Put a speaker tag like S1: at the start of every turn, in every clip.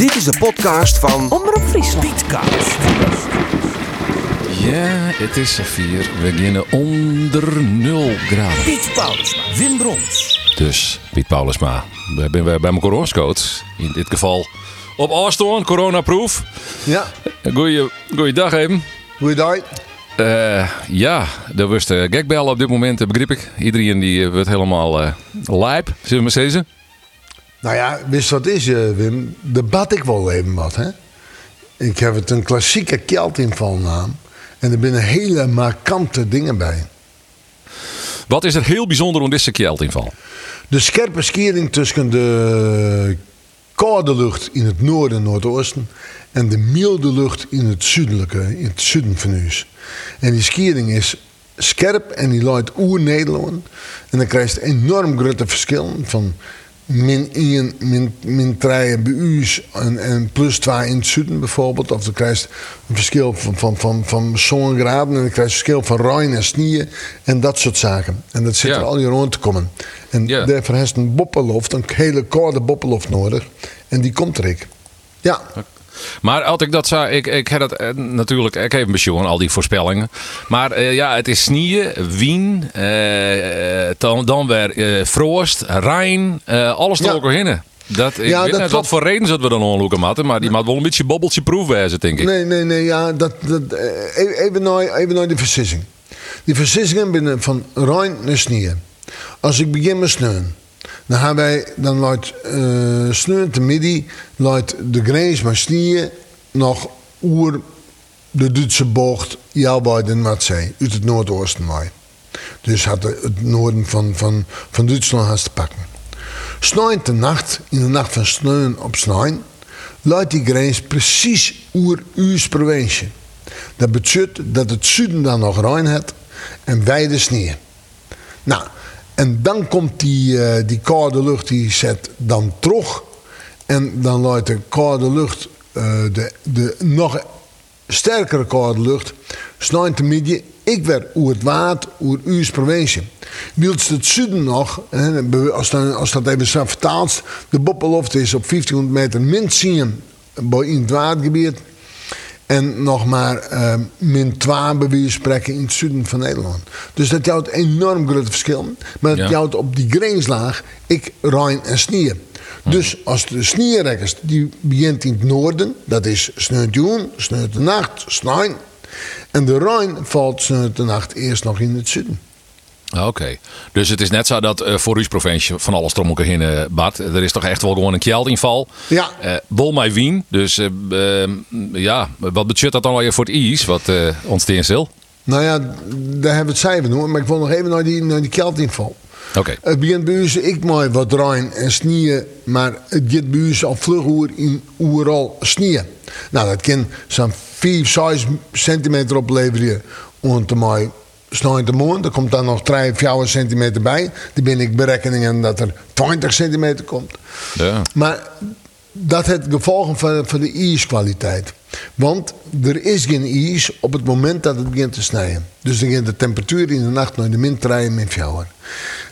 S1: Dit is de podcast van
S2: Omroep Friesland.
S3: Ja, het is vier. We beginnen onder 0 graden.
S1: Piet Paulusma, Wim Brons.
S3: Dus, Piet Paulusma, we zijn bij mijn coronacoach. In dit geval op afstand, coronaproof.
S4: Ja,
S3: Goeie, goeiedag even.
S4: goeiedag.
S3: Eh, ja, de worste gekbel op dit moment, eh, begrijp ik. Iedereen die eh, wordt helemaal eh lijp, zullen we maar zeggen.
S4: Nou ja, wist wat is, eh, Wim? Debat ik wel even wat, hè? Ik heb het een klassieke Keltinvalnaam. En er binnen hele markante dingen bij.
S3: Wat is er heel bijzonder om deze Kjeldinval?
S4: De scherpe skering tussen de koude lucht in het noorden en noordoosten en de milde lucht in het zuidelijke, in het zuiden van huis. En die skering is scherp en die luidt oer-Nederland. En dan krijg je enorm grote verschillen van min 1, min, min 3 bij en, en plus 2 in het zuiden bijvoorbeeld. Of dan krijg je een verschil van, van, van, van zo'n graden en dan krijg je een verschil van Rijn en snieën en dat soort zaken. En dat zit
S3: Ja.
S4: er al hier rond te komen. En
S3: Ja.
S4: daarvoor heeft een boppeloft, een hele koude boppeloft nodig. En die komt er ik. Ja,
S3: Maar als ik dat zou, ik, ik heb dat eh, natuurlijk, ik heb een al die voorspellingen. Maar eh, ja, het is snieën, wien, eh, eh, dan, dan weer eh Froost, Rijn, eh, alles door elkaar heen. Dat, ik
S4: Ja,
S3: weet
S4: dat
S3: niet wat voor reden zullen we dan onloeken moeten, maar die moet wel een beetje bobbeltje proef wezen, denk ik.
S4: nee, nee, nee, ja, dat, dat, even, naar, even naar die versissing. Die versissingen binnen van Rijn naar Sneeuwen. Als ik begin met sneeuwen, dan gaan wij, dan luidt uh, sneeuwen te midden, luidt de grens maar Sneeuwen nog oer de Duitse bocht, jou bij de Noordzee, uit het noordoosten wij. Dus had de- het noorden van, van, van Duitsland haast te pakken. De nacht, in de nacht van sneeuwen op sneeuwen, luidt die grens precies oer uw provincie. Dat betekent dat het zuiden dan nog rein heeft en wij de sneeuw. Nou, en dan komt die, eh, die koude lucht, die zet dan terug. En dan luidt de koude lucht, eh, de, de nog sterkere koude lucht, snijdt te midden. Ik werd oer het water, oer uw provincie. Wilt het zuiden nog, als, dan, als dat even zo vertaalt, de boppeloft is op 1500 meter min 10 bij- in het watergebied. En nog maar eh, min 12 bij spreken in het zuiden van Nederland. Dus dat houdt enorm grote verschil. Maar dat
S3: Ja.
S4: houdt op die grenslaag ik Rijn en Snier. Dus als de snierrekkers, die begint in het noorden, dat is sneeuwt joen, sneeuwt de nacht, snijn. En de Rijn valt sneeuwt de nacht eerst nog in het zuiden.
S3: Ah, Oké, dus het is net zo dat eh, voor uw provincie van alles om elkaar heen, Bart. Er is toch echt wel gewoon een Kjeldinval.
S4: Ja.
S3: Eh bol mij wien, dus eh, ja, wat betekent dat dan weer voor het IS, wat eh ons stil?
S4: Nou ja, daar hebben we het cijfer noemen, maar ik wil nog even naar die, naar die.
S3: Oké.
S4: Het begint bij ik mooi wat Rijn en snieën, maar het gaat bij al vlug oer in oeral snieën. Nou, dat kan zo'n 4, 6 centimeter opleveren om te mooi snijden te moon. Er komt dan nog 3, 4 centimeter bij. Die ben ik berekeningen dat er 20 centimeter komt.
S3: Ja.
S4: Maar dat heeft gevolgen van, van de ijskwaliteit. Want er is geen ijs op het moment dat het begint te snijden. Dus dan gaat de temperatuur in de nacht naar de min 3 min 4.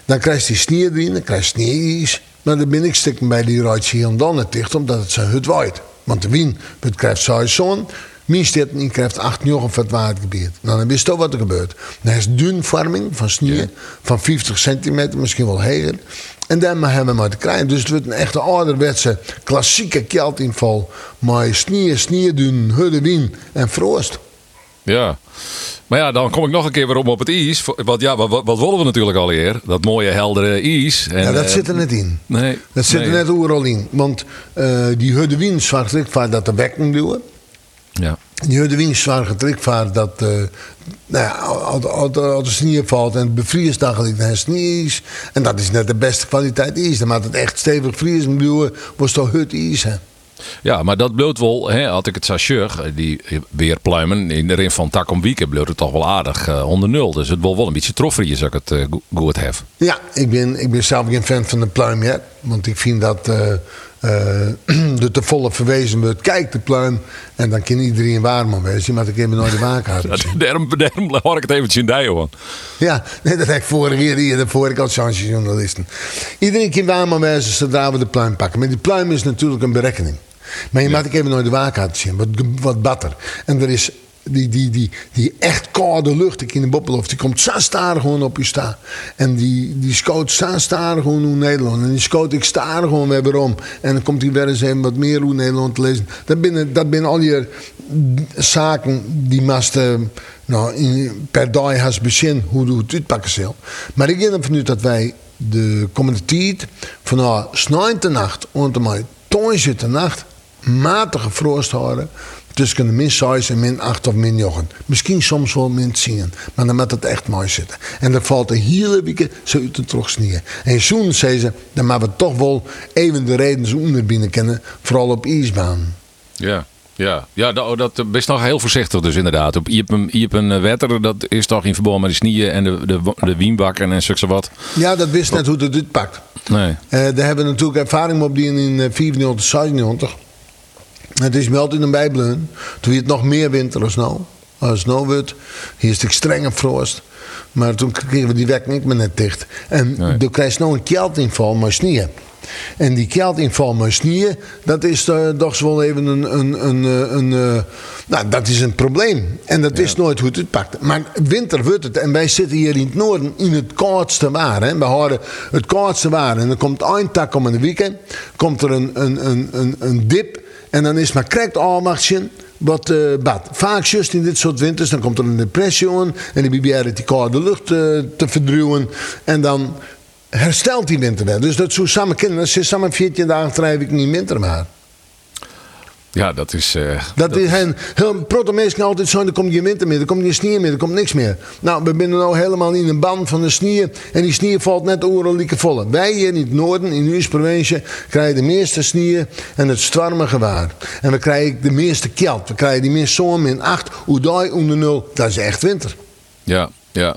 S4: Dan krijg je die sneeuw erin, dan krijg je sneeuwijs. Maar dan ben ik stikken bij die ruitje hier en dan het dicht, omdat het zo hut waait. Want de wind het krijgt zo'n zon. Mijn stad die krijgt 8 uur van het watergebied. Nou, dan wist je wat er gebeurt. Dan is dunvorming van sneeuw van 50 centimeter, misschien wel hoger. En dan hebben we maar te krijgen. Dus het wordt een echte ouderwetse, klassieke keltinval. Maar sneeuw, sneeuwdun, hudde wien en frost.
S3: Ja. Maar ja, dan kom ik nog een keer weer om op het ijs. Want ja, wat, wat, willen we natuurlijk al eer? Dat mooie heldere ijs. En,
S4: Ja, dat
S3: eh,
S4: zit er net in.
S3: Nee.
S4: Dat zit er net overal in. Want eh, die hudde wien zorgt voor dat de wekken duwen.
S3: Ja.
S4: Die zorgt er voor dat... eh, nou ja, als, de sneeuw valt en het bevriest, dan gaat het sneeuw. En dat is net de beste kwaliteit ijs. Dan moet het echt stevig vriezen duwen, wordt het hut ijs. Hè.
S3: Ja, maar dat bloot wel, hè, had ik het zo zeg, die weerpluimen in de rin van tak om weekend bloot het toch wel aardig eh, onder nul. Dus het wil wel een beetje trofferen als ik het eh, go- goed heb.
S4: Ja, ik ben, ik ben zelf geen fan van de pluim. Want ik vind dat eh, eh, de te volle verwezen wordt. Kijk de pluim en dan kan iedereen waarman wezen. Maar ik heb nooit de waakhaard.
S3: Daarom, daarom hoor ik het eventjes in die, hoor.
S4: Ja, nee, dat heb ik vorige keer hier, daarvoor ik als chancejournalisten. Iedereen kan waarman wezen zodra we de pluim pakken. Maar die pluim is natuurlijk een berekening. Maar je maakt ik even naar de waakaart zien, wat, wat batter. En er is die, die, die, die echt koude lucht ik in de Boppelof, die komt zo staren gewoon op je staan. En die, die scoot zo staren gewoon hoe Nederland. En die scoot ik staren gewoon weer om. En dan komt hij weer eens even wat meer hoe Nederland te lezen. Dat binnen, dat binnen al je zaken die masten nou, in, per dag has begin hoe hoe het uitpakken zal. Maar ik denk dat wij de komende tijd van nou, de nacht, onder mij, toonje de nacht, matige frost houden tussen de min 6 en min 8 of min 9. Misschien soms wel min 10. Maar dan moet het echt mooi zitten. En dan valt de hele week zo uit de sneeuw. En zoen zei ze, dan moeten we toch wel even de reden zo onder binnen kennen. Vooral op ijsbaan.
S3: Ja. Ja, ja dat, dat is nog heel voorzichtig dus inderdaad. Op Iepen, Iepen Wetter, dat is toch in verband met de snieën en de, de, de wienbakken en zo wat.
S4: Ja, dat wist net hoe het dit pakt.
S3: Nee.
S4: Uh, daar hebben we natuurlijk ervaring op die in 94, 96. Het is me altijd een bijbleun. Toen je het nog meer winter als nou. Als nou wordt, hier is het strenge frost. Maar toen kregen we die weg niet meer net dicht. En nee. toen krijg je nou een keltinval met sneeuw. En die keltinval met sneeuw, dat is uh, toch wel even een, een, een, een, een nou, dat is een probleem. En dat ja. is nooit hoe het pakt. Maar winter wordt het. En wij zitten hier in het noorden in het koudste waar. Hè. We houden het koudste waar. En dan komt een tak om een weekend. Komt er een, een, een, een, een dip. En dan is maar correct almachtje wat uh, bad. Vaak juist in dit soort winters, dan komt er een depressie aan. En die proberen die koude lucht uh, te verdruwen. En dan herstelt die winter weer. Dus dat zo samen kinderen, is samen 14 dagen drijf ik niet winter maar.
S3: Ja, dat is... Uh,
S4: dat, dat is heel proto altijd zo, er komt geen winter meer, er komt geen sneeuw meer, er komt niks meer. Nou, we zijn nu helemaal in een band van de sneeuw en die sneeuw valt net oorlijke volle. Wij hier in het noorden, in uw provincie, krijgen de meeste sneeuw en het stormige gewaar. En we krijgen de meeste kelt, we krijgen die meeste zomer in 8, hoe onder nul, dat is echt winter.
S3: Ja, ja.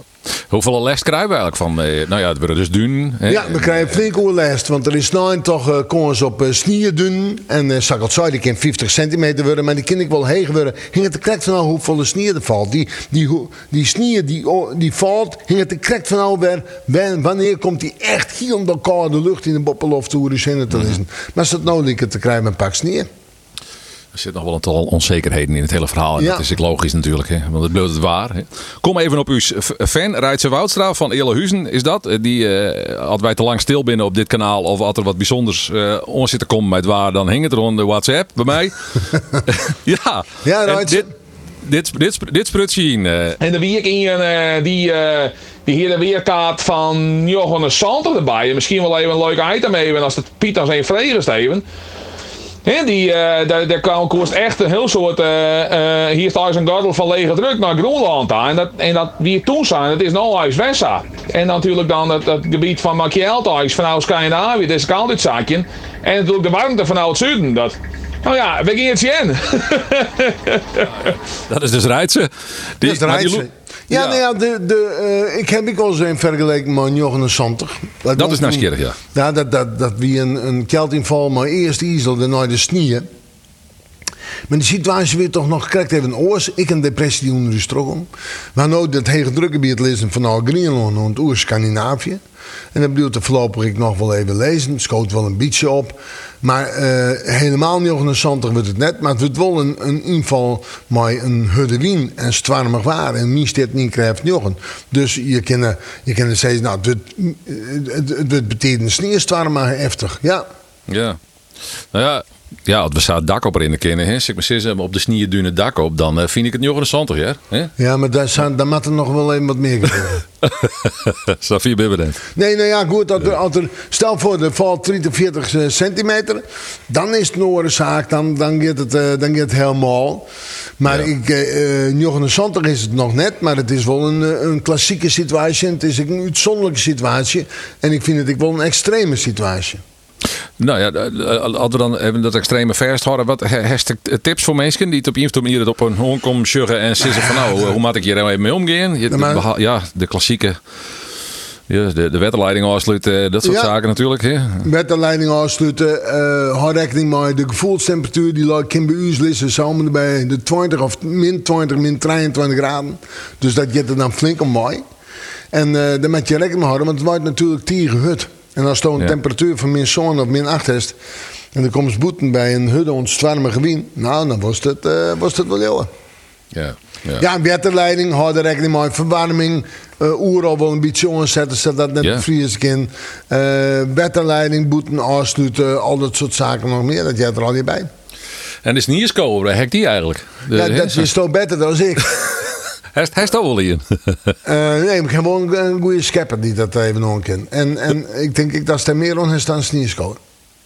S3: Hoeveel les krijgen we eigenlijk van? Eh, nou ja, het wordt dus dun. Hè?
S4: Ja, we krijgen flink veel les. Want er is nou toch uh, kans op uh, dun. En uh, zag het die kan 50 centimeter worden. Maar die kan ik wel heeg worden. Hing het te krek van nou hoeveel snier er valt. Die, die, die snier die, die valt, hing het te krek van nou weer. Wanneer komt die echt hier om de koude lucht in de boppelof toe te lezen. Maar als het nodig is te krijgen met een pak snier.
S3: Er zit nog wel een tal onzekerheden in het hele verhaal. En ja. dat is ik logisch natuurlijk, hè? want het blijft het waar. Hè? Kom even op uw fan, Rijtse Woudstraal van Huizen. Is dat? Die, uh, als wij te lang stil binnen op dit kanaal of als er wat bijzonders uh, on zit te komen met waar, dan hing het er onder WhatsApp bij mij. ja,
S4: ja Rijtse.
S3: Dit, dit, dit, dit sprutje in. Uh.
S2: En de week in uh, die, uh, die hier de weerkaart van Johannes Santer erbij. En misschien wel even een leuk item even als het Piet aan zijn vregen even. He, die, uh, daar, daar kost echt een heel soort. Uh, uh, hier staat een gordel van lege druk naar Groenland aan. En dat, en dat wie toen zijn, dat is nou huis Wessa. En natuurlijk dan het, het gebied van Machiel thuis vanuit Scandinavië, dat is dit zakje. En natuurlijk de warmte vanuit het zuiden. Dat, nou ja, we gaan het zien.
S3: dat is dus Rijtse.
S4: Die, dat is Rijtse. Ja. Nou ja de, de, uh, ik heb ik al eens vergeleken met Jochen Santer.
S3: Dat, dat is nieuwsgierig, ja.
S4: Ja, dat, dat, dat wie een, een keltinval, maar eerst Isel, daarna de snieën. Maar de situatie weer toch nog correct even oors. Ik een depressie die onder de stroom. Maar nou dat hege drukgebied lezen van nou Greenland en oer Scandinavië. En dat bedoelt de voorlopig nog wel even lezen. Het schoot wel een beetje op. Maar uh, helemaal niet organisantig wordt het net. Maar het wordt wel een, een inval met een hudde en stwarmig waar. En wie dit niet krijgt jochen. Dus je kan, je kan zeggen, nou, het, het, het betekent sneeuwstwarmig heftig. Ja.
S3: Ja. Nou ja, ja, als we staan dak op erin kennen, hè, zeg maar zes op de snieën het dak op, dan uh, vind ik het niet interessant, ja? Hè?
S4: Ja, maar daar, zijn, daar moet er nog wel even wat meer gebeuren.
S3: Safie Bibberen.
S4: Nee, nou ja, goed. Als er, als er, stel voor, er valt 30, 40 uh, centimeter, dan is het een orenzaak, dan, dan, gaat het, uh, dan gaat het helemaal. Maar ja. ik, uh, is het nog net, maar het is wel een, een klassieke situatie. Het is een uitzonderlijke situatie. En ik vind het ik wel een extreme situatie.
S3: Nou ja, als we dan hebben dat extreme verst houden, wat heeft tips voor mensen die het op een of andere manier op een hoorn komen en zeggen van nou, hoe moet ik hier nou even mee omgaan? Ja, de klassieke. Ja, de, de wetterleiding afsluiten, dat soort ja, zaken natuurlijk. Hè?
S4: Wetterleiding afsluiten, uh, hou rekening met de gevoelstemperatuur die kan bij u liggen samen bij de 20 of min 20, min 23 graden. Dus dat gaat er dan flink om mooi. En uh, daar moet je rekening mee houden, want het wordt natuurlijk tegen hut. En als je een ja. temperatuur van min 7 of min 8 is, En dan komt boeten bij een hudde ontstwarme gewien. Nou, dan was het, eh, was het wel heel.
S3: Ja. Ja.
S4: Ja, waterleiding, hou er rekening mee. Verwarming, uh, oeral wel een beetje omzetten, zodat dat net
S3: Ja.
S4: vriezen kan. Eh waterleiding, boeten, afsluiten, al dat soort zaken nog meer. Dat jij er al niet bij.
S3: En is niet eens komen, hek die eigenlijk. De,
S4: ja, dat is toch beter dan ik.
S3: Hij hij is wel in.
S4: Eh, nee, ik heb wel een, goede schepper die dat even nog kan. En, en ik denk ik dat er meer on is dan Snierschool.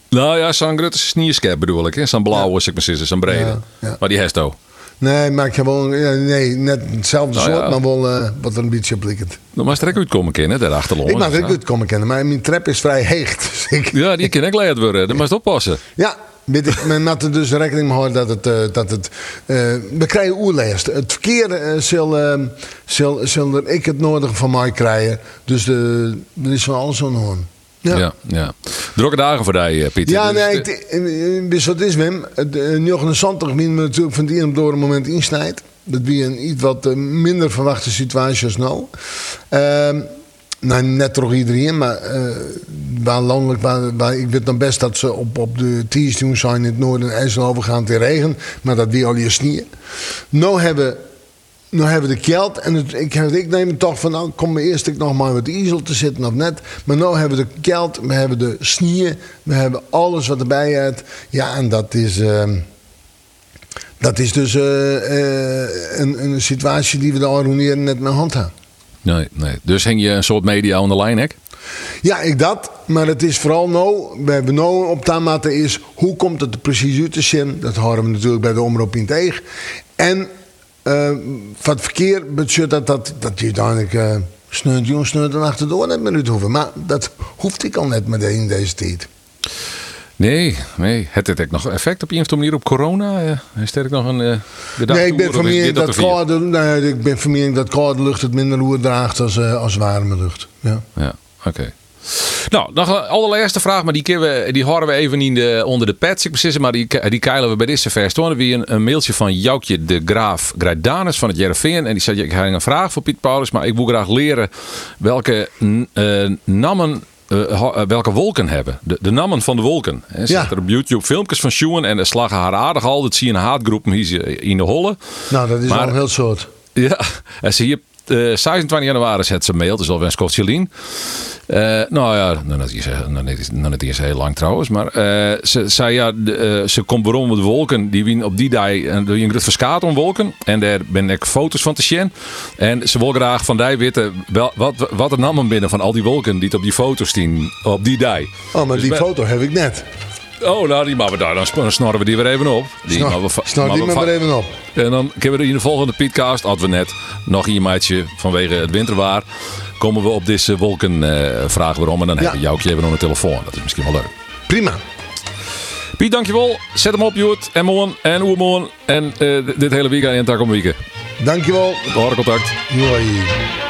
S3: nou ja, zo'n grote sneeuwskep bedoel ik. Zo'n blauwe, zeg maar zitten, zo'n brede.
S4: Ja, ja.
S3: Maar die heeft ook.
S4: Nee, maar ik ja, nee, net hetzelfde
S3: Nou
S4: soort,
S3: ja.
S4: maar wel eh, wat een beetje lijkt.
S3: Dan mag er ook uitkomen kennen, daar achterloos.
S4: Ik mag er goed komen kennen, maar mijn trap is vrij hecht. Dus ik,
S3: Ja, die kan ik leid worden. Dan moet je oppassen.
S4: Ja, weet ik, men had er dus rekening mee houden dat het. eh, dat het eh, we krijgen oerlijst. Het verkeer eh, zal, zal, zal er ik het nodige van mij krijgen. Dus de, er is van alles aan hand.
S3: Ja.
S4: Ja.
S3: ja, Drukke dagen voor die, Pieter.
S4: Ja,
S3: Dus,
S4: nee, ik, wist wat het is, Wim. 79 min me natuurlijk van een op het andere moment insnijdt. Dat wie een iets wat minder verwachte situatie als nou. Nou, net toch iedereen, maar eh waar landelijk, waar, waar- ik weet dan best dat ze op, op de Tiesdoen zijn in het noorden en IJssel overgaan te regen, maar dat wie al je sneeuw. Nou hebben, nou hebben de geld en ik, ik neem het toch van, nou kom maar eerst ik nog maar met de ezel te zitten of net. Maar nou hebben we de geld, we hebben de sneeuw, we hebben alles wat erbij is. Ja, en dat is... ehm, dat is dus eh, eh, een, een situatie die we de Aroneren net met hand hebben.
S3: Nee, nee. Dus hing je een soort media aan de lijn, hè?
S4: Ja, ik dat. Maar het is vooral nou, we hebben nou op dat is, hoe komt het er precies uit te zien? Dat horen we natuurlijk bij de omroep in Eeg. En eh, van het verkeer betekent dat, dat, dat je uiteindelijk uh, sneurt jong, sneurt en achterdoor net uit hoeven. Maar dat hoeft ik al net meteen in deze tijd.
S3: Nee, nee. Het heeft nog effect op een of andere manier op corona? Eh, Is er ook nog een uh,
S4: Nee, ik ben van mening dat, koude, nee, ik ben van mening dat koude lucht het minder roer draagt als, uh, als warme lucht. Ja,
S3: ja oké. Okay. Nou, nog een allerlaatste vraag, maar die, we, die horen we even in de, onder de pets. Ik precies, maar die, die keilen we bij deze vers. Toen we een, een mailtje van Joukje de Graaf Grijdanus van het Jereveen. En die zei, ik heb een vraag voor Piet Paulus, maar ik wil graag leren welke uh, namen uh, welke wolken hebben. De, de namen van de wolken. Er ja. er op YouTube filmpjes van Sjoen en er slagen haar aardig al. Dat zie je in een haatgroep in de holle.
S4: Nou, dat is maar, al heel soort.
S3: Ja, en zie je. Uh, 26 januari zet ze mail, dus alweer een Scotjelien. Uh, nou ja, nou, is, nou, dat is, nou, dat is heel lang trouwens. Maar uh, ze zei ja, de, ze komt waarom de wolken. Die wien op die dag en een groot verskaat om wolken. En daar ben ik foto's van te zien. En ze wil graag van die weten wel, wat, wat er namen binnen van al die wolken die op die foto's zien op die dag.
S4: Oh, maar dus die foto heb ik net.
S3: Oh, nou, die maken we daar. Dan snorren we die weer even op.
S4: Die Snor, we, snor die maar weer even op.
S3: En dan kunnen we in de volgende Pietcast, hadden we net nog een maatje vanwege het winterwaar. Komen we op deze wolken uh, vragen waarom. En dan ja. hebben we Joukje even op de telefoon. Dat is misschien wel leuk.
S4: Prima.
S3: Piet, dankjewel. Zet hem op, Joet. En morgen. En oermorgen. En uh, dit hele weekend en tak om weekend.
S4: Dankjewel.
S3: Contact.
S4: Hoi.